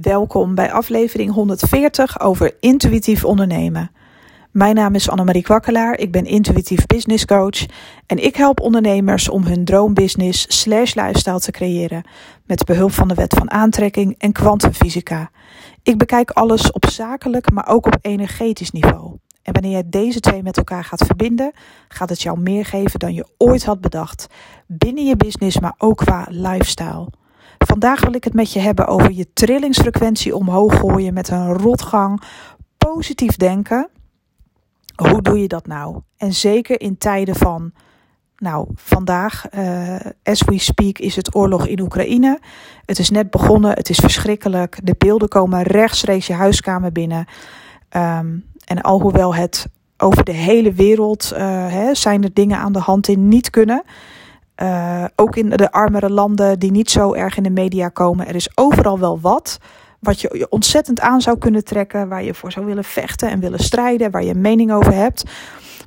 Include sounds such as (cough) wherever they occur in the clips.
Welkom bij aflevering 140 over intuïtief ondernemen. Mijn naam is Annemarie Kwakkelaar, ik ben intuïtief business coach en ik help ondernemers om hun droombusiness slash lifestyle te creëren met behulp van de wet van aantrekking en kwantumfysica. Ik bekijk alles op zakelijk, maar ook op energetisch niveau. En wanneer je deze twee met elkaar gaat verbinden, gaat het jou meer geven dan je ooit had bedacht. Binnen je business, maar ook qua lifestyle. Vandaag wil ik het met je hebben over je trillingsfrequentie omhoog gooien met een rotgang, positief denken. Hoe doe je dat nou? En zeker in tijden van, nou, vandaag, uh, as we speak, is het oorlog in Oekraïne. Het is net begonnen, het is verschrikkelijk. De beelden komen rechtstreeks je huiskamer binnen. Um, en alhoewel het over de hele wereld uh, hè, zijn er dingen aan de hand die niet kunnen. Uh, ook in de armere landen die niet zo erg in de media komen. Er is overal wel wat wat je, je ontzettend aan zou kunnen trekken. Waar je voor zou willen vechten en willen strijden. Waar je een mening over hebt.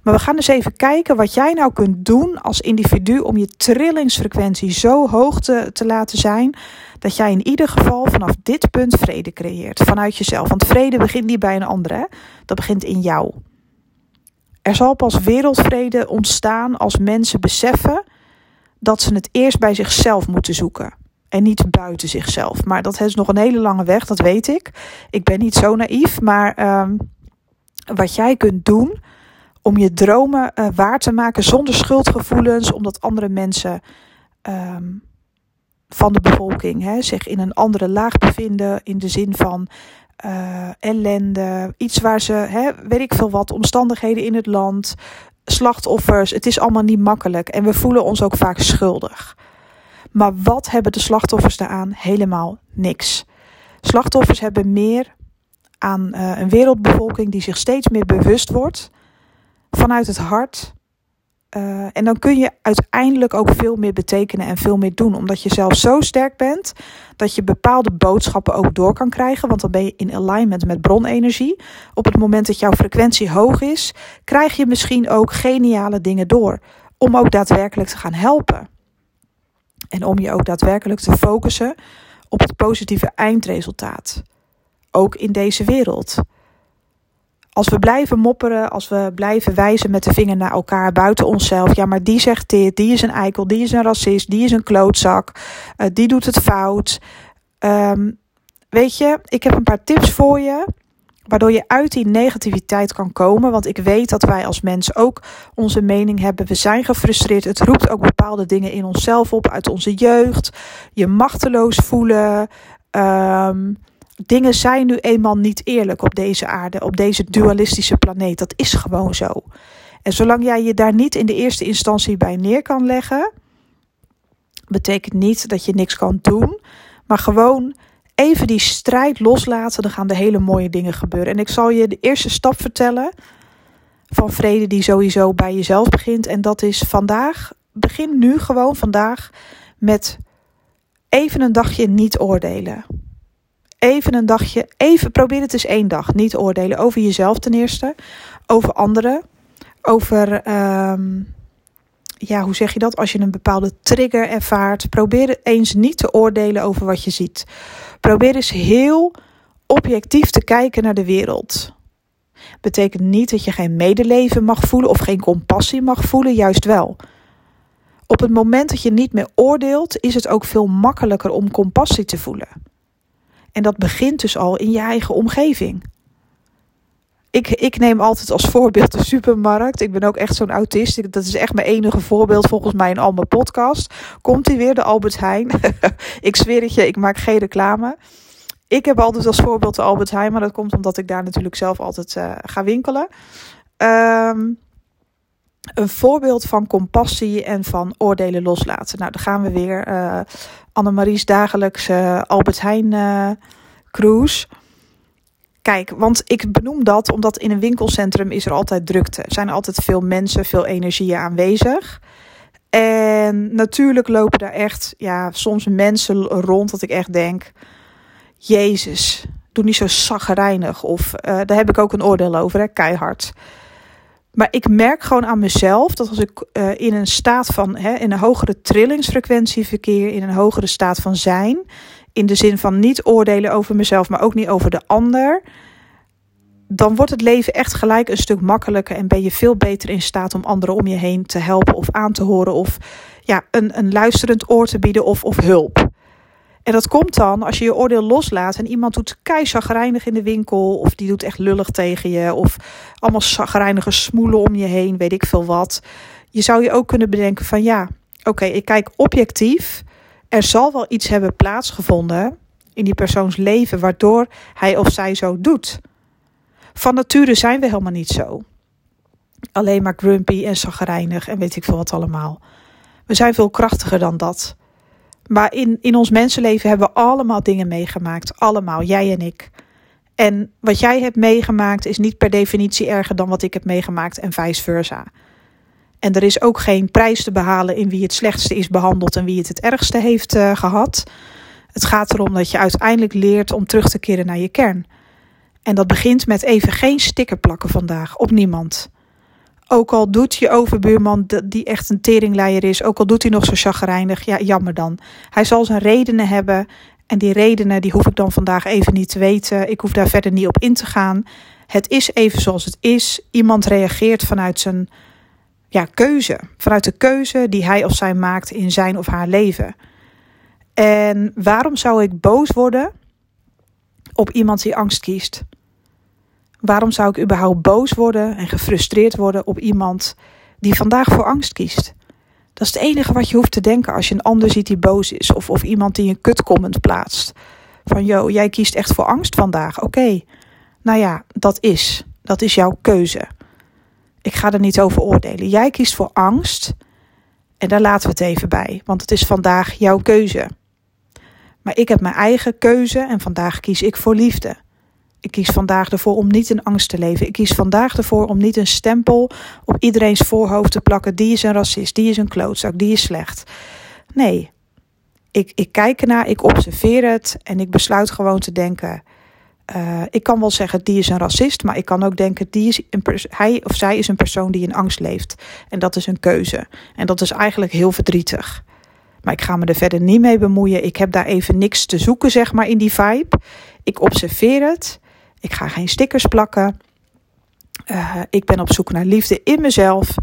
Maar we gaan dus even kijken wat jij nou kunt doen als individu om je trillingsfrequentie zo hoog te, te laten zijn. Dat jij in ieder geval vanaf dit punt vrede creëert. Vanuit jezelf. Want vrede begint niet bij een ander. Hè? Dat begint in jou. Er zal pas wereldvrede ontstaan als mensen beseffen dat ze het eerst bij zichzelf moeten zoeken. En niet buiten zichzelf. Maar dat is nog een hele lange weg, dat weet ik. Ik ben niet zo naïef. Maar um, wat jij kunt doen om je dromen uh, waar te maken zonder schuldgevoelens, omdat andere mensen um, van de bevolking hè, zich in een andere laag bevinden, in de zin van uh, ellende, iets waar ze, hè, weet ik veel wat, omstandigheden in het land, slachtoffers. Het is allemaal niet makkelijk en we voelen ons ook vaak schuldig. Maar wat hebben de slachtoffers daaraan? Helemaal niks. Slachtoffers hebben meer aan uh, een wereldbevolking die zich steeds meer bewust wordt vanuit het hart. Uh, en dan kun je uiteindelijk ook veel meer betekenen en veel meer doen. Omdat je zelf zo sterk bent dat je bepaalde boodschappen ook door kan krijgen. Want dan ben je in alignment met bronenergie. Op het moment dat jouw frequentie hoog is, krijg je misschien ook geniale dingen door. Om ook daadwerkelijk te gaan helpen. En om je ook daadwerkelijk te focussen op het positieve eindresultaat. Ook in deze wereld. Als we blijven mopperen, als we blijven wijzen met de vinger naar elkaar buiten onszelf. Ja, maar die zegt dit, die is een eikel, die is een racist, die is een klootzak, uh, die doet het fout. Um, weet je, ik heb een paar tips voor je. Waardoor je uit die negativiteit kan komen. Want ik weet dat wij als mensen ook onze mening hebben. We zijn gefrustreerd. Het roept ook bepaalde dingen in onszelf op uit onze jeugd. Je machteloos voelen. Um, dingen zijn nu eenmaal niet eerlijk op deze aarde, op deze dualistische planeet. Dat is gewoon zo. En zolang jij je daar niet in de eerste instantie bij neer kan leggen, betekent niet dat je niks kan doen, maar gewoon even die strijd loslaten, dan gaan de hele mooie dingen gebeuren. En ik zal je de eerste stap vertellen van vrede die sowieso bij jezelf begint. En dat is vandaag, begin nu gewoon vandaag met even een dagje niet oordelen. Even een dagje, even probeer het eens één dag. Niet oordelen over jezelf ten eerste, over anderen, over, um, ja, hoe zeg je dat? Als je een bepaalde trigger ervaart, probeer eens niet te oordelen over wat je ziet. Probeer eens heel objectief te kijken naar de wereld. Betekent niet dat je geen medeleven mag voelen of geen compassie mag voelen, juist wel. Op het moment dat je niet meer oordeelt, is het ook veel makkelijker om compassie te voelen. En dat begint dus al in je eigen omgeving. Ik, ik neem altijd als voorbeeld de supermarkt. Ik ben ook echt zo'n autist. Dat is echt mijn enige voorbeeld volgens mij in al mijn podcast. Komt hij weer, de Albert Heijn? (laughs) ik zweer het je, ik maak geen reclame. Ik heb altijd als voorbeeld de Albert Heijn. Maar dat komt omdat ik daar natuurlijk zelf altijd uh, ga winkelen. Um, een voorbeeld van compassie en van oordelen loslaten. Nou, dan gaan we weer. Uh, Annemarie's dagelijkse Albert Heijn uh, cruise. Kijk, want ik benoem dat omdat in een winkelcentrum is er altijd drukte. Er zijn altijd veel mensen, veel energieën aanwezig. En natuurlijk lopen daar echt, ja, soms mensen rond dat ik echt denk: Jezus, doe niet zo zaggerijnig. Of daar heb ik ook een oordeel over, hè, keihard. Maar ik merk gewoon aan mezelf dat als ik uh, in een staat van, hè, in een hogere trillingsfrequentie verkeer, in een hogere staat van zijn, in de zin van niet oordelen over mezelf, maar ook niet over de ander, dan wordt het leven echt gelijk een stuk makkelijker en ben je veel beter in staat om anderen om je heen te helpen of aan te horen of ja, een, een luisterend oor te bieden of, of hulp. En dat komt dan als je je oordeel loslaat en iemand doet keizagrijnig in de winkel of die doet echt lullig tegen je of allemaal zagrijnige smoelen om je heen, weet ik veel wat. Je zou je ook kunnen bedenken van ja, oké, ik kijk objectief. Er zal wel iets hebben plaatsgevonden in die persoons leven waardoor hij of zij zo doet. Van nature zijn we helemaal niet zo. Alleen maar grumpy en zagrijnig en weet ik veel wat allemaal. We zijn veel krachtiger dan dat. Maar in, in ons mensenleven hebben we allemaal dingen meegemaakt. Allemaal, jij en ik. En wat jij hebt meegemaakt is niet per definitie erger dan wat ik heb meegemaakt en vice versa. En er is ook geen prijs te behalen in wie het slechtste is behandeld en wie het het ergste heeft uh, gehad. Het gaat erom dat je uiteindelijk leert om terug te keren naar je kern. En dat begint met even geen sticker plakken vandaag op niemand. Ook al doet je overbuurman, die echt een teringleier is, ook al doet hij nog zo chagrijnig, ja, jammer dan. Hij zal zijn redenen hebben en die redenen die hoef ik dan vandaag even niet te weten. Ik hoef daar verder niet op in te gaan. Het is even zoals het is. Iemand reageert vanuit zijn ja, keuze, vanuit de keuze die hij of zij maakt in zijn of haar leven. En waarom zou ik boos worden op iemand die angst kiest? Waarom zou ik überhaupt boos worden en gefrustreerd worden op iemand die vandaag voor angst kiest? Dat is het enige wat je hoeft te denken als je een ander ziet die boos is. Of, of iemand die een kutcomment plaatst. Van, joh, jij kiest echt voor angst vandaag. Oké, nou ja, dat is. Dat is jouw keuze. Ik ga er niet over oordelen. Jij kiest voor angst. En daar laten we het even bij. Want het is vandaag jouw keuze. Maar ik heb mijn eigen keuze en vandaag kies ik voor liefde. Ik kies vandaag ervoor om niet in angst te leven. Ik kies vandaag ervoor om niet een stempel op iedereen's voorhoofd te plakken. Die is een racist, die is een klootzak, die is slecht. Nee, ik, ik kijk ernaar, ik observeer het en ik besluit gewoon te denken. Uh, ik kan wel zeggen, die is een racist, maar ik kan ook denken, die is een hij of zij is een persoon die in angst leeft. En dat is een keuze. En dat is eigenlijk heel verdrietig. Maar ik ga me er verder niet mee bemoeien. Ik heb daar even niks te zoeken, zeg maar, in die vibe. Ik observeer het. Ik ga geen stickers plakken. Uh, ik ben op zoek naar liefde in mezelf.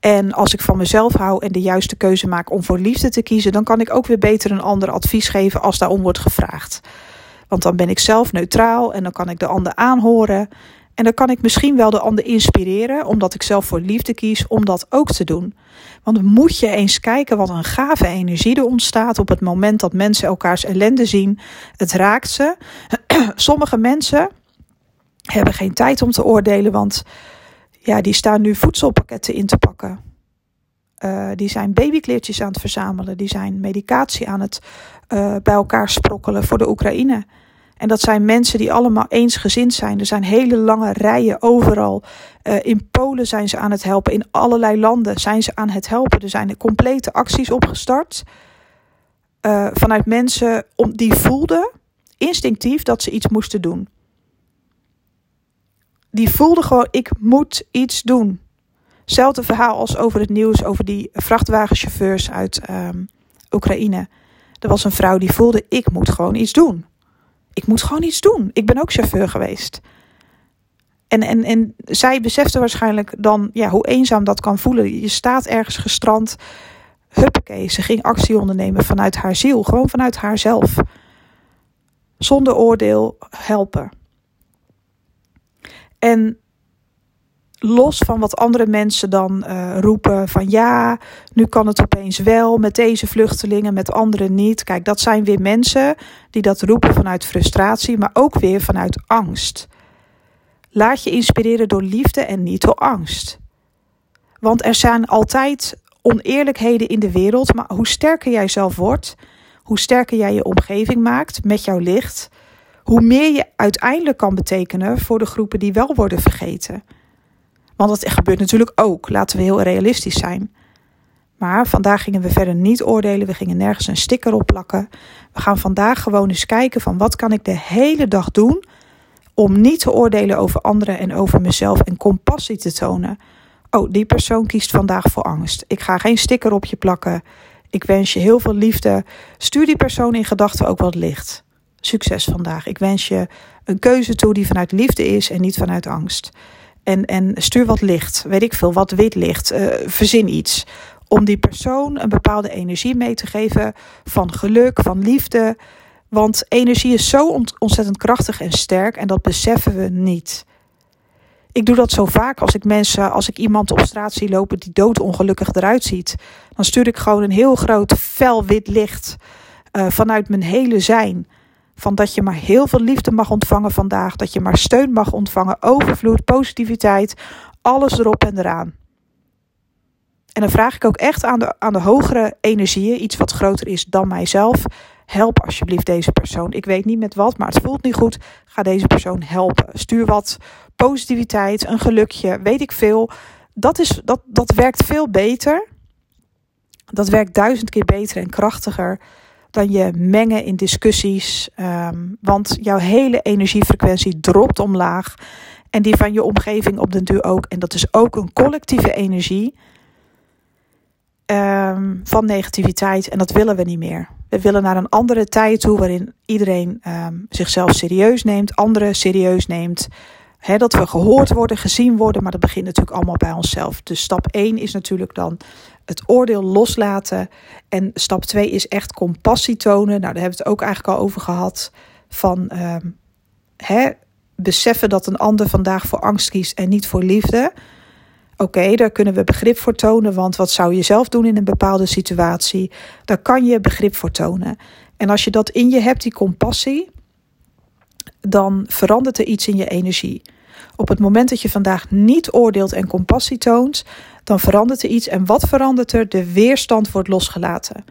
En als ik van mezelf hou en de juiste keuze maak om voor liefde te kiezen, dan kan ik ook weer beter een ander advies geven als daarom wordt gevraagd. Want dan ben ik zelf neutraal en dan kan ik de ander aanhoren. En dan kan ik misschien wel de ander inspireren, omdat ik zelf voor liefde kies, om dat ook te doen. Want moet je eens kijken wat een gave energie er ontstaat op het moment dat mensen elkaars ellende zien. Het raakt ze. (clears throat) Sommige mensen hebben geen tijd om te oordelen, want ja, die staan nu voedselpakketten in te pakken. Uh, die zijn babykleertjes aan het verzamelen. Die zijn medicatie aan het uh, bij elkaar sprokkelen voor de Oekraïne. En dat zijn mensen die allemaal eensgezind zijn. Er zijn hele lange rijen overal. Uh, in Polen zijn ze aan het helpen. In allerlei landen zijn ze aan het helpen. Er zijn complete acties opgestart. vanuit mensen om, die voelden instinctief dat ze iets moesten doen die voelde gewoon, ik moet iets doen. Hetzelfde verhaal als over het nieuws over die vrachtwagenchauffeurs uit um, Oekraïne. Er was een vrouw die voelde, ik moet gewoon iets doen. Ik moet gewoon iets doen. Ik ben ook chauffeur geweest. En, en, en zij besefte waarschijnlijk dan ja, hoe eenzaam dat kan voelen. Je staat ergens gestrand. Huppakee, ze ging actie ondernemen vanuit haar ziel. Gewoon vanuit haarzelf. Zonder oordeel helpen. En los van wat andere mensen dan uh, roepen van ja, nu kan het opeens wel met deze vluchtelingen, met anderen niet. Kijk, dat zijn weer mensen die dat roepen vanuit frustratie, maar ook weer vanuit angst. Laat je inspireren door liefde en niet door angst. Want er zijn altijd oneerlijkheden in de wereld, maar hoe sterker jij zelf wordt, hoe sterker jij je omgeving maakt met jouw licht, hoe meer je uiteindelijk kan betekenen voor de groepen die wel worden vergeten. Want dat gebeurt natuurlijk ook, laten we heel realistisch zijn. Maar vandaag gingen we verder niet oordelen, we gingen nergens een sticker op plakken. We gaan vandaag gewoon eens kijken van wat kan ik de hele dag doen om niet te oordelen over anderen en over mezelf en compassie te tonen. Oh, die persoon kiest vandaag voor angst. Ik ga geen sticker op je plakken. Ik wens je heel veel liefde. Stuur die persoon in gedachten ook wat licht. Succes vandaag. Ik wens je een keuze toe die vanuit liefde is en niet vanuit angst. En, en stuur wat licht, weet ik veel, wat wit licht. Uh, verzin iets. Om die persoon een bepaalde energie mee te geven van geluk, van liefde. Want energie is zo ontzettend krachtig en sterk en dat beseffen we niet. Ik doe dat zo vaak als ik mensen, als ik iemand op straat zie lopen die doodongelukkig eruit ziet. Dan stuur ik gewoon een heel groot fel wit licht uh, vanuit mijn hele zijn. Van dat je maar heel veel liefde mag ontvangen vandaag. Dat je maar steun mag ontvangen. Overvloed, positiviteit. Alles erop en eraan. En dan vraag ik ook echt aan de, aan de hogere energieën, iets wat groter is dan mijzelf. Help alsjeblieft deze persoon. Ik weet niet met wat, maar het voelt niet goed. Ga deze persoon helpen. Stuur wat positiviteit, een gelukje, weet ik veel. Dat, is, dat, dat werkt veel beter. Dat werkt duizend keer beter en krachtiger dan je mengen in discussies. Um, want jouw hele energiefrequentie dropt omlaag. En die van je omgeving op den duur ook. En dat is ook een collectieve energie um, van negativiteit. En dat willen we niet meer. We willen naar een andere tijd toe waarin iedereen um, zichzelf serieus neemt, anderen serieus neemt. He, dat we gehoord worden, gezien worden, maar dat begint natuurlijk allemaal bij onszelf. Dus stap 1 is natuurlijk dan het oordeel loslaten. En stap 2 is echt compassie tonen. Nou, daar hebben we het ook eigenlijk al over gehad. Van he, beseffen dat een ander vandaag voor angst kiest en niet voor liefde. Oké, daar kunnen we begrip voor tonen, want wat zou je zelf doen in een bepaalde situatie? Daar kan je begrip voor tonen. En als je dat in je hebt, die compassie, dan verandert er iets in je energie. Op het moment dat je vandaag niet oordeelt en compassie toont, dan verandert er iets. En wat verandert er? De weerstand wordt losgelaten.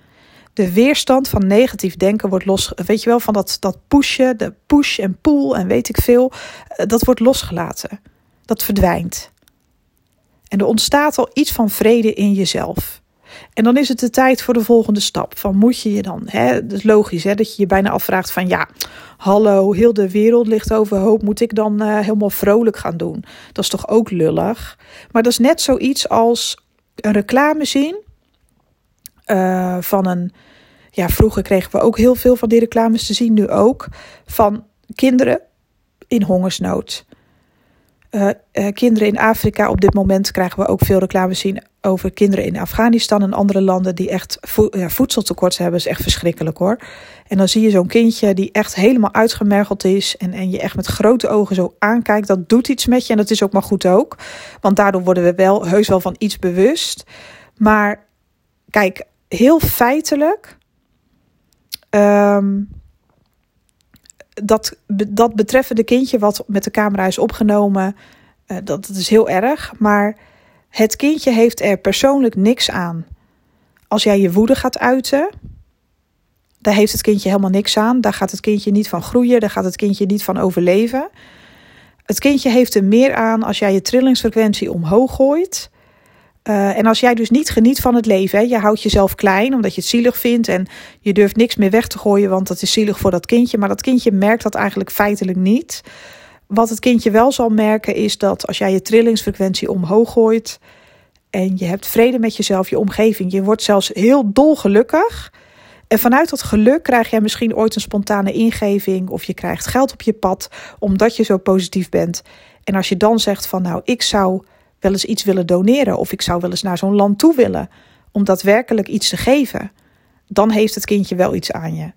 De weerstand van negatief denken wordt los. Weet je wel, van dat, dat pushen, de push en pull en weet ik veel. Eh, dat wordt losgelaten. Dat verdwijnt. En er ontstaat al iets van vrede in jezelf. En dan is het de tijd voor de volgende stap. Van moet je je dan, hè, dat is logisch hè, dat je je bijna afvraagt van ja, hallo, heel de wereld ligt overhoop. Moet ik dan uh, helemaal vrolijk gaan doen? Dat is toch ook lullig? Maar dat is net zoiets als een reclame zien uh, van een, ja, vroeger kregen we ook heel veel van die reclames te zien, nu ook, van kinderen in hongersnood. Uh, uh, kinderen in Afrika. Op dit moment krijgen we ook veel reclame zien over kinderen in Afghanistan en andere landen die echt ja, voedseltekort hebben. Is echt verschrikkelijk hoor. En dan zie je zo'n kindje die echt helemaal uitgemergeld is en, en je echt met grote ogen zo aankijkt. Dat doet iets met je en dat is ook maar goed ook. Want daardoor worden we wel heus wel van iets bewust. Maar kijk, heel feitelijk. Um, dat, dat betreffende kindje wat met de camera is opgenomen, dat, dat is heel erg. Maar het kindje heeft er persoonlijk niks aan. Als jij je woede gaat uiten, daar heeft het kindje helemaal niks aan. Daar gaat het kindje niet van groeien, daar gaat het kindje niet van overleven. Het kindje heeft er meer aan als jij je trillingsfrequentie omhoog gooit. Uh, en als jij dus niet geniet van het leven, hè, je houdt jezelf klein omdat je het zielig vindt en je durft niks meer weg te gooien, want dat is zielig voor dat kindje. Maar dat kindje merkt dat eigenlijk feitelijk niet. Wat het kindje wel zal merken is dat als jij je trillingsfrequentie omhoog gooit en je hebt vrede met jezelf, je omgeving, je wordt zelfs heel dolgelukkig. En vanuit dat geluk krijg jij misschien ooit een spontane ingeving of je krijgt geld op je pad omdat je zo positief bent. En als je dan zegt van nou, ik zou wel eens iets willen doneren of ik zou wel eens naar zo'n land toe willen om daadwerkelijk iets te geven, dan heeft het kindje wel iets aan je.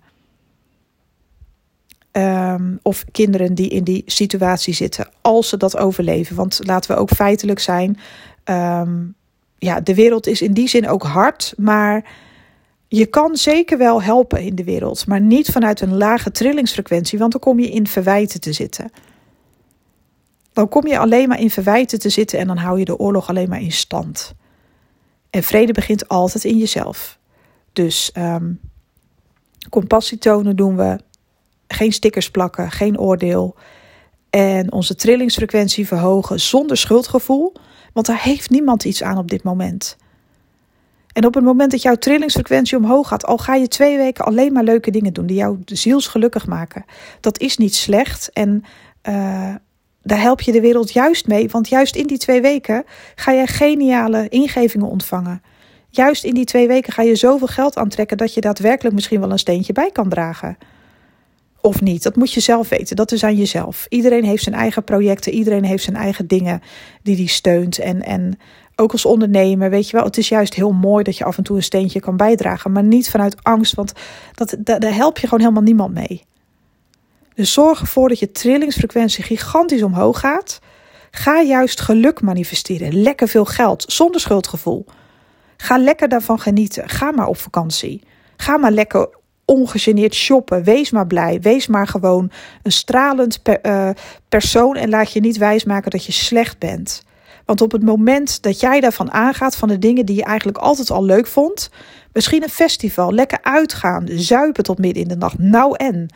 Um, of kinderen die in die situatie zitten, als ze dat overleven. Want laten we ook feitelijk zijn. Um, ja, de wereld is in die zin ook hard, maar je kan zeker wel helpen in de wereld, maar niet vanuit een lage trillingsfrequentie, want dan kom je in verwijten te zitten. Dan kom je alleen maar in verwijten te zitten en dan hou je de oorlog alleen maar in stand. En vrede begint altijd in jezelf. Dus um, compassie tonen doen we. Geen stickers plakken, geen oordeel. En onze trillingsfrequentie verhogen zonder schuldgevoel. Want daar heeft niemand iets aan op dit moment. En op het moment dat jouw trillingsfrequentie omhoog gaat, al ga je twee weken alleen maar leuke dingen doen die jou zielsgelukkig maken. Dat is niet slecht. En uh, daar help je de wereld juist mee. Want juist in die twee weken ga je geniale ingevingen ontvangen. Juist in die twee weken ga je zoveel geld aantrekken dat je daadwerkelijk misschien wel een steentje bij kan dragen. Of niet, dat moet je zelf weten. Dat is aan jezelf. Iedereen heeft zijn eigen projecten, iedereen heeft zijn eigen dingen die hij steunt. En, en ook als ondernemer, weet je wel, het is juist heel mooi dat je af en toe een steentje kan bijdragen. Maar niet vanuit angst, want dat, daar help je gewoon helemaal niemand mee. Dus zorg ervoor dat je trillingsfrequentie gigantisch omhoog gaat. Ga juist geluk manifesteren. Lekker veel geld, zonder schuldgevoel. Ga lekker daarvan genieten. Ga maar op vakantie. Ga maar lekker ongegeneerd shoppen. Wees maar blij. Wees maar gewoon een stralend eh, persoon en laat je niet wijsmaken dat je slecht bent. Want op het moment dat jij daarvan aangaat, van de dingen die je eigenlijk altijd al leuk vond, misschien een festival, lekker uitgaan, zuipen tot midden in de nacht, nou en.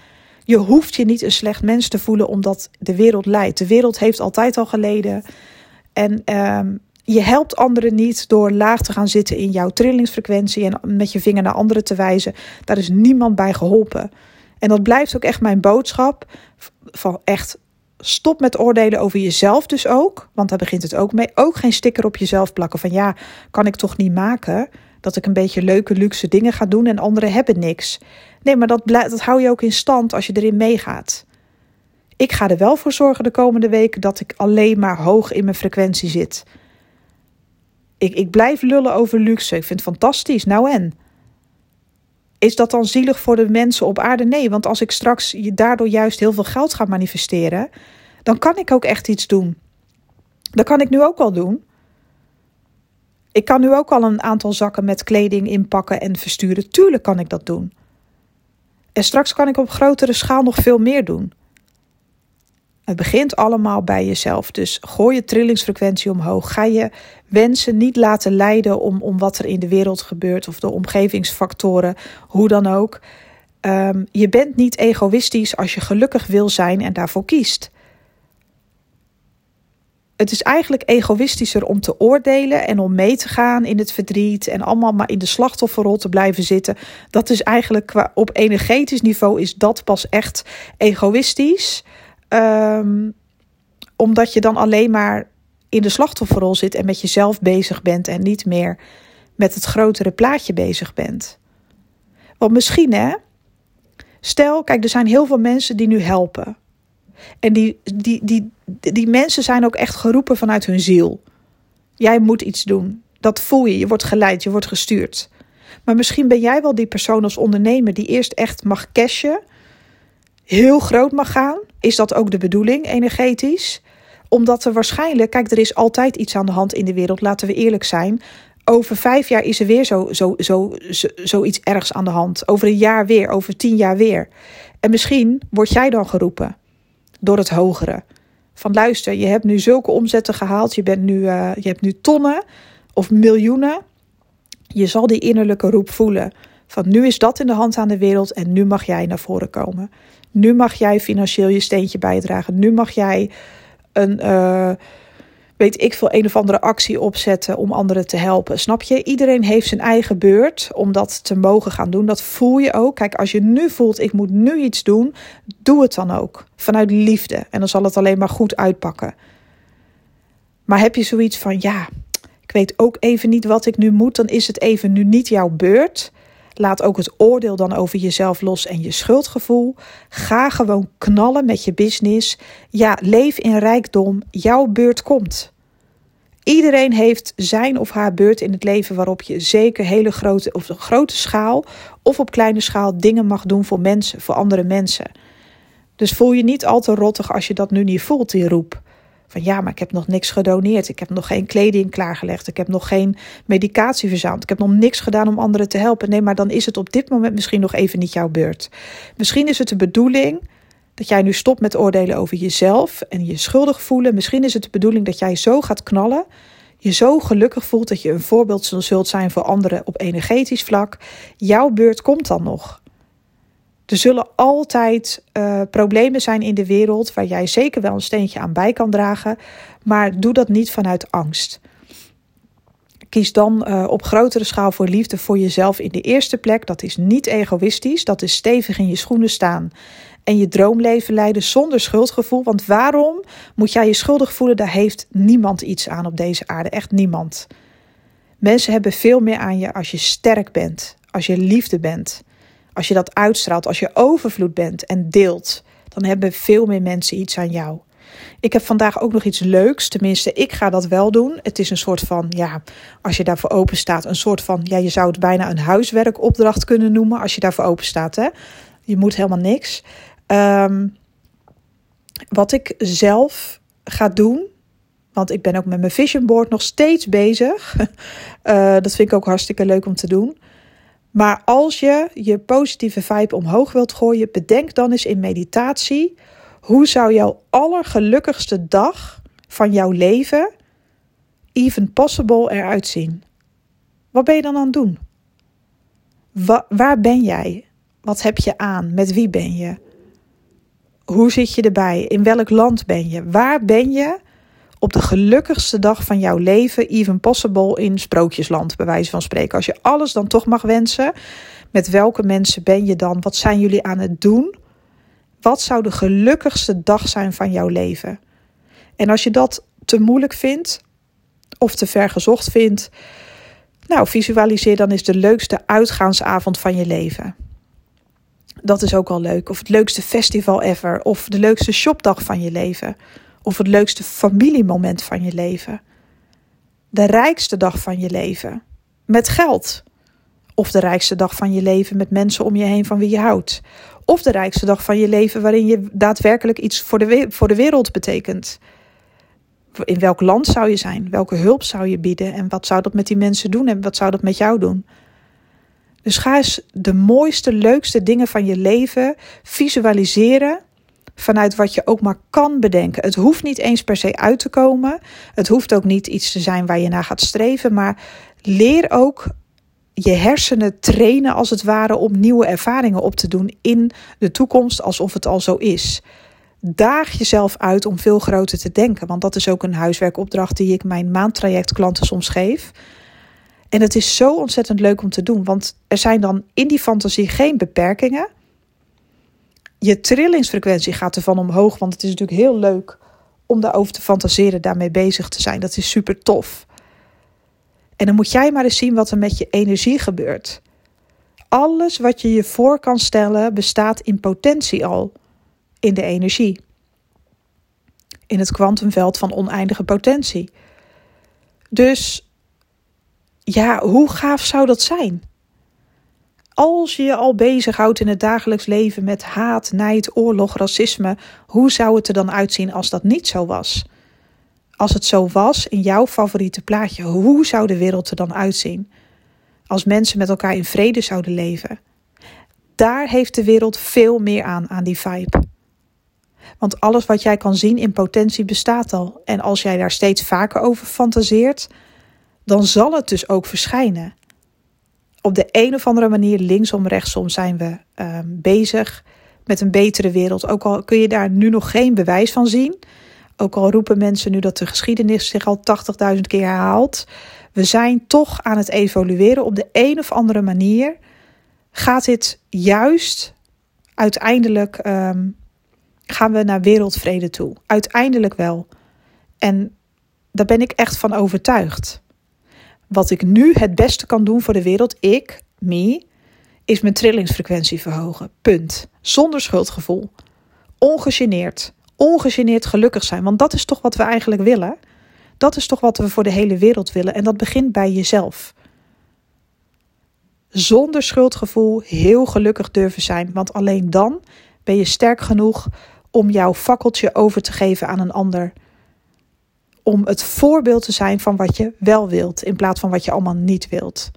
Je hoeft je niet een slecht mens te voelen omdat de wereld leidt. De wereld heeft altijd al geleden. En ehm, je helpt anderen niet door laag te gaan zitten in jouw trillingsfrequentie en met je vinger naar anderen te wijzen. Daar is niemand bij geholpen. En dat blijft ook echt mijn boodschap. Van echt stop met oordelen over jezelf dus ook. Want daar begint het ook mee. Ook geen sticker op jezelf plakken van ja, kan ik toch niet maken. Dat ik een beetje leuke, luxe dingen ga doen en anderen hebben niks. Nee, maar dat, dat hou je ook in stand als je erin meegaat. Ik ga er wel voor zorgen de komende weken dat ik alleen maar hoog in mijn frequentie zit. Ik, ik blijf lullen over luxe. Ik vind het fantastisch. Nou en? Is dat dan zielig voor de mensen op aarde? Nee, want als ik straks daardoor juist heel veel geld ga manifesteren, dan kan ik ook echt iets doen. Dat kan ik nu ook al doen. Ik kan nu ook al een aantal zakken met kleding inpakken en versturen. Tuurlijk kan ik dat doen. En straks kan ik op grotere schaal nog veel meer doen. Het begint allemaal bij jezelf. Dus gooi je trillingsfrequentie omhoog. Ga je wensen niet laten leiden om, om wat er in de wereld gebeurt of de omgevingsfactoren, hoe dan ook. Um, je bent niet egoïstisch als je gelukkig wil zijn en daarvoor kiest. Het is eigenlijk egoïstischer om te oordelen en om mee te gaan in het verdriet en allemaal maar in de slachtofferrol te blijven zitten. Dat is eigenlijk qua, op energetisch niveau is dat pas echt egoïstisch. Um, omdat je dan alleen maar in de slachtofferrol zit en met jezelf bezig bent en niet meer met het grotere plaatje bezig bent. Want misschien hè, stel, kijk, er zijn heel veel mensen die nu helpen. En die, die, die, die mensen zijn ook echt geroepen vanuit hun ziel. Jij moet iets doen. Dat voel je. Je wordt geleid, je wordt gestuurd. Maar misschien ben jij wel die persoon als ondernemer die eerst echt mag cashen, heel groot mag gaan. Is dat ook de bedoeling, energetisch? Omdat er waarschijnlijk, kijk, er is altijd iets aan de hand in de wereld, laten we eerlijk zijn. Over vijf jaar is er weer zo, zo, zo, zo, zoiets ergs aan de hand. Over een jaar weer, over tien jaar weer. En misschien word jij dan geroepen door het hogere. Van luister, je hebt nu zulke omzetten gehaald, je, bent nu, uh, je hebt nu tonnen of miljoenen. Je zal die innerlijke roep voelen. Van nu is dat in de hand aan de wereld en nu mag jij naar voren komen. Nu mag jij financieel je steentje bijdragen. Nu mag jij een, uh, weet ik veel, een of andere actie opzetten om anderen te helpen. Snap je? Iedereen heeft zijn eigen beurt om dat te mogen gaan doen. Dat voel je ook. Kijk, als je nu voelt, ik moet nu iets doen, doe het dan ook. Vanuit liefde. En dan zal het alleen maar goed uitpakken. Maar heb je zoiets van, ja, ik weet ook even niet wat ik nu moet, dan is het even nu niet jouw beurt. Laat ook het oordeel dan over jezelf los en je schuldgevoel. Ga gewoon knallen met je business. Ja, leef in rijkdom. Jouw beurt komt. Iedereen heeft zijn of haar beurt in het leven waarop je zeker hele grote, of grote schaal of op kleine schaal dingen mag doen voor mensen, voor andere mensen. Dus voel je niet al te rottig als je dat nu niet voelt, die roep. Van ja, maar ik heb nog niks gedoneerd. Ik heb nog geen kleding klaargelegd. Ik heb nog geen medicatie verzameld. Ik heb nog niks gedaan om anderen te helpen. Nee, maar dan is het op dit moment misschien nog even niet jouw beurt. Misschien is het de bedoeling dat jij nu stopt met oordelen over jezelf en je schuldig voelen. Misschien is het de bedoeling dat jij zo gaat knallen. Je zo gelukkig voelt dat je een voorbeeld zult zijn voor anderen op energetisch vlak. Jouw beurt komt dan nog. Er zullen altijd uh, problemen zijn in de wereld waar jij zeker wel een steentje aan bij kan dragen, maar doe dat niet vanuit angst. Kies dan uh, op grotere schaal voor liefde voor jezelf in de eerste plek. Dat is niet egoïstisch, dat is stevig in je schoenen staan en je droomleven leiden zonder schuldgevoel. Want waarom moet jij je schuldig voelen? Daar heeft niemand iets aan op deze aarde, echt niemand. Mensen hebben veel meer aan je als je sterk bent, als je liefde bent, als je dat uitstraalt, als je overvloed bent en deelt. Dan hebben veel meer mensen iets aan jou. Ik heb vandaag ook nog iets leuks. Tenminste, ik ga dat wel doen. Het is een soort van, ja, als je daarvoor open staat, een soort van, ja, je zou het bijna een huiswerkopdracht kunnen noemen als je daarvoor open staat. Hè? Je moet helemaal niks. Um, wat ik zelf ga doen, want ik ben ook met mijn vision board nog steeds bezig. Uh, (laughs) dat vind ik ook hartstikke leuk om te doen. Maar als je je positieve vibe omhoog wilt gooien, bedenk dan eens in meditatie hoe zou jouw allergelukkigste dag van jouw leven, even possible, eruit zien? Wat ben je dan aan het doen? waar ben jij? Wat heb je aan? Met wie ben je? Hoe zit je erbij? In welk land ben je? Waar ben je op de gelukkigste dag van jouw leven, even possible, in sprookjesland, bij wijze van spreken? Als je alles dan toch mag wensen, met welke mensen ben je dan? Wat zijn jullie aan het doen? Wat zou de gelukkigste dag zijn van jouw leven? En als je dat te moeilijk vindt of te ver gezocht vindt, nou, visualiseer dan eens de leukste uitgaansavond van je leven. Dat is ook al leuk. Of het leukste festival ever. Of de leukste shopdag van je leven. Of het leukste familiemoment van je leven. De rijkste dag van je leven. Met geld. Of de rijkste dag van je leven met mensen om je heen van wie je houdt. Of de rijkste dag van je leven waarin je daadwerkelijk iets voor de, voor de wereld betekent. In welk land zou je zijn? Welke hulp zou je bieden? En wat zou dat met die mensen doen? En wat zou dat met jou doen? Dus ga eens de mooiste, leukste dingen van je leven visualiseren vanuit wat je ook maar kan bedenken. Het hoeft niet eens per se uit te komen. Het hoeft ook niet iets te zijn waar je naar gaat streven. Maar leer ook je hersenen trainen als het ware om nieuwe ervaringen op te doen in de toekomst alsof het al zo is. Daag jezelf uit om veel groter te denken, want dat is ook een huiswerkopdracht die ik mijn maandtrajectklanten soms geef. En het is zo ontzettend leuk om te doen, want er zijn dan in die fantasie geen beperkingen. Je trillingsfrequentie gaat ervan omhoog, want het is natuurlijk heel leuk om daarover te fantaseren, daarmee bezig te zijn. Dat is super tof. En dan moet jij maar eens zien wat er met je energie gebeurt. Alles wat je je voor kan stellen bestaat in potentie al in de energie. In het kwantumveld van oneindige potentie. Dus ja, hoe gaaf zou dat zijn? Als je je al bezighoudt in het dagelijks leven met haat, nijd, oorlog, racisme, hoe zou het er dan uitzien als dat niet zo was? Als het zo was in jouw favoriete plaatje, hoe zou de wereld er dan uitzien? Als mensen met elkaar in vrede zouden leven. Daar heeft de wereld veel meer aan, aan die vibe. Want alles wat jij kan zien in potentie bestaat al. En als jij daar steeds vaker over fantaseert, dan zal het dus ook verschijnen. Op de een of andere manier, linksom, rechtsom, zijn we uh, bezig met een betere wereld. Ook al kun je daar nu nog geen bewijs van zien. Ook al roepen mensen nu dat de geschiedenis zich al 80.000 keer herhaalt. We zijn toch aan het evolueren. Op de een of andere manier gaat dit juist uiteindelijk. Um, gaan we naar wereldvrede toe. Uiteindelijk wel. En daar ben ik echt van overtuigd. Wat ik nu het beste kan doen voor de wereld, ik, me, is mijn trillingsfrequentie verhogen. Punt. Zonder schuldgevoel. Ongegeneerd ongegeneerd gelukkig zijn. Want dat is toch wat we eigenlijk willen. Dat is toch wat we voor de hele wereld willen. En dat begint bij jezelf. Zonder schuldgevoel heel gelukkig durven zijn. Want alleen dan ben je sterk genoeg om jouw fakkeltje over te geven aan een ander. Om het voorbeeld te zijn van wat je wel wilt, in plaats van wat je allemaal niet wilt.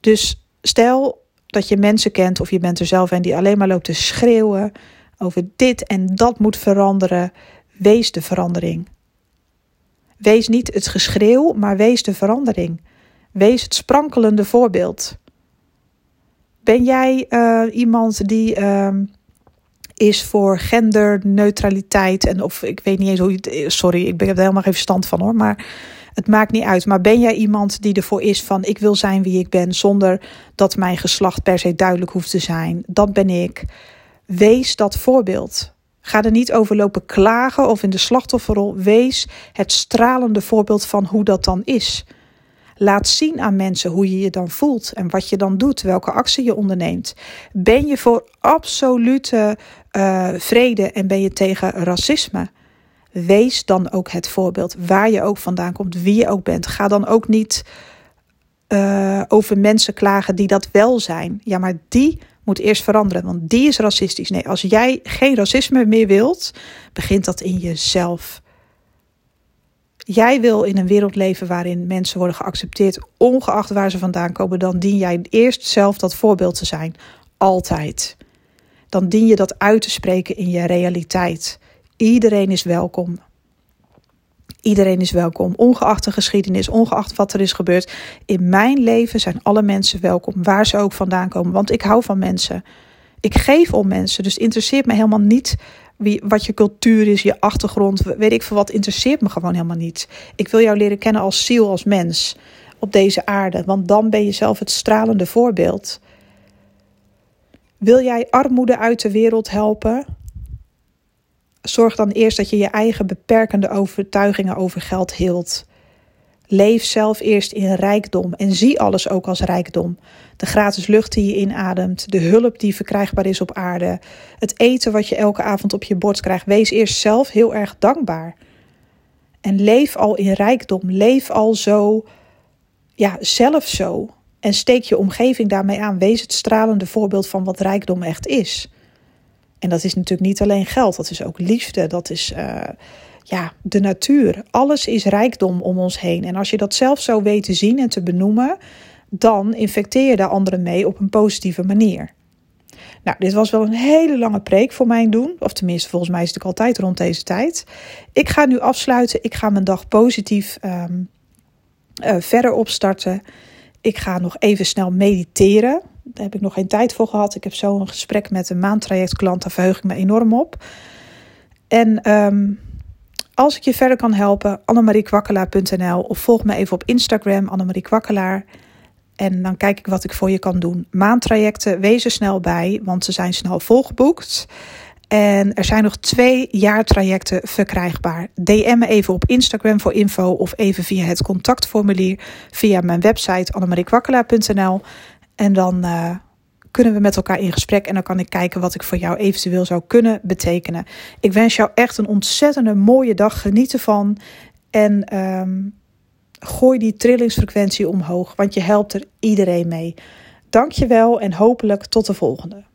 Dus stel dat je mensen kent of je bent er zelf en die alleen maar loopt te schreeuwen, over dit en dat moet veranderen. Wees de verandering. Wees niet het geschreeuw, maar wees de verandering. Wees het sprankelende voorbeeld. Ben jij uh, iemand die uh, is voor genderneutraliteit en of ik weet niet eens hoe je het, sorry, ik ben er helemaal geen verstand van hoor, maar het maakt niet uit. Maar ben jij iemand die ervoor is van ik wil zijn wie ik ben zonder dat mijn geslacht per se duidelijk hoeft te zijn? Dat ben ik. Wees dat voorbeeld. Ga er niet over lopen klagen of in de slachtofferrol. Wees het stralende voorbeeld van hoe dat dan is. Laat zien aan mensen hoe je je dan voelt en wat je dan doet, welke actie je onderneemt. Ben je voor absolute uh, vrede en ben je tegen racisme? Wees dan ook het voorbeeld, waar je ook vandaan komt, wie je ook bent. Ga dan ook niet uh, over mensen klagen die dat wel zijn. Ja, maar die moet eerst veranderen, want die is racistisch. Nee, als jij geen racisme meer wilt, begint dat in jezelf. Jij wil in een wereld leven waarin mensen worden geaccepteerd, ongeacht waar ze vandaan komen, dan dien jij eerst zelf dat voorbeeld te zijn. Altijd. Dan dien je dat uit te spreken in je realiteit. Iedereen is welkom. Iedereen is welkom, ongeacht de geschiedenis, ongeacht wat er is gebeurd. In mijn leven zijn alle mensen welkom, waar ze ook vandaan komen. Want ik hou van mensen. Ik geef om mensen. Dus interesseert me helemaal niet wie, wat je cultuur is, je achtergrond. Weet ik veel wat, interesseert me gewoon helemaal niet. Ik wil jou leren kennen als ziel, als mens op deze aarde. Want dan ben je zelf het stralende voorbeeld. Wil jij armoede uit de wereld helpen? Zorg dan eerst dat je je eigen beperkende overtuigingen over geld hield. Leef zelf eerst in rijkdom en zie alles ook als rijkdom. De gratis lucht die je inademt, de hulp die verkrijgbaar is op aarde, het eten wat je elke avond op je bord krijgt. Wees eerst zelf heel erg dankbaar. En leef al in rijkdom. Leef al zo, ja, zelf zo. En steek je omgeving daarmee aan. Wees het stralende voorbeeld van wat rijkdom echt is. En dat is natuurlijk niet alleen geld, dat is ook liefde, dat is uh, ja, de natuur. Alles is rijkdom om ons heen. En als je dat zelf zo weet te zien en te benoemen, dan infecteer je daar anderen mee op een positieve manier. Nou, dit was wel een hele lange preek voor mij doen. Of tenminste, volgens mij is het altijd rond deze tijd. Ik ga nu afsluiten. Ik ga mijn dag positief um, uh, verder opstarten. Ik ga nog even snel mediteren. Daar heb ik nog geen tijd voor gehad. Ik heb zo een gesprek met een maandtrajectklant. Daar verheug ik me enorm op. En um, als ik je verder kan helpen, annemariekwakkelaar.nl of volg me even op Instagram, Annemarie Kwakkelaar. En dan kijk ik wat ik voor je kan doen. Maandtrajecten, wees er snel bij, want ze zijn snel volgeboekt. En er zijn nog twee jaartrajecten verkrijgbaar. DM me even op Instagram voor info of even via het contactformulier via mijn website annemariekwakkelaar.nl. En dan uh, kunnen we met elkaar in gesprek en dan kan ik kijken wat ik voor jou eventueel zou kunnen betekenen. Ik wens jou echt een ontzettende mooie dag. Geniet ervan. En um, gooi die trillingsfrequentie omhoog, want je helpt er iedereen mee. Dank je wel en hopelijk tot de volgende.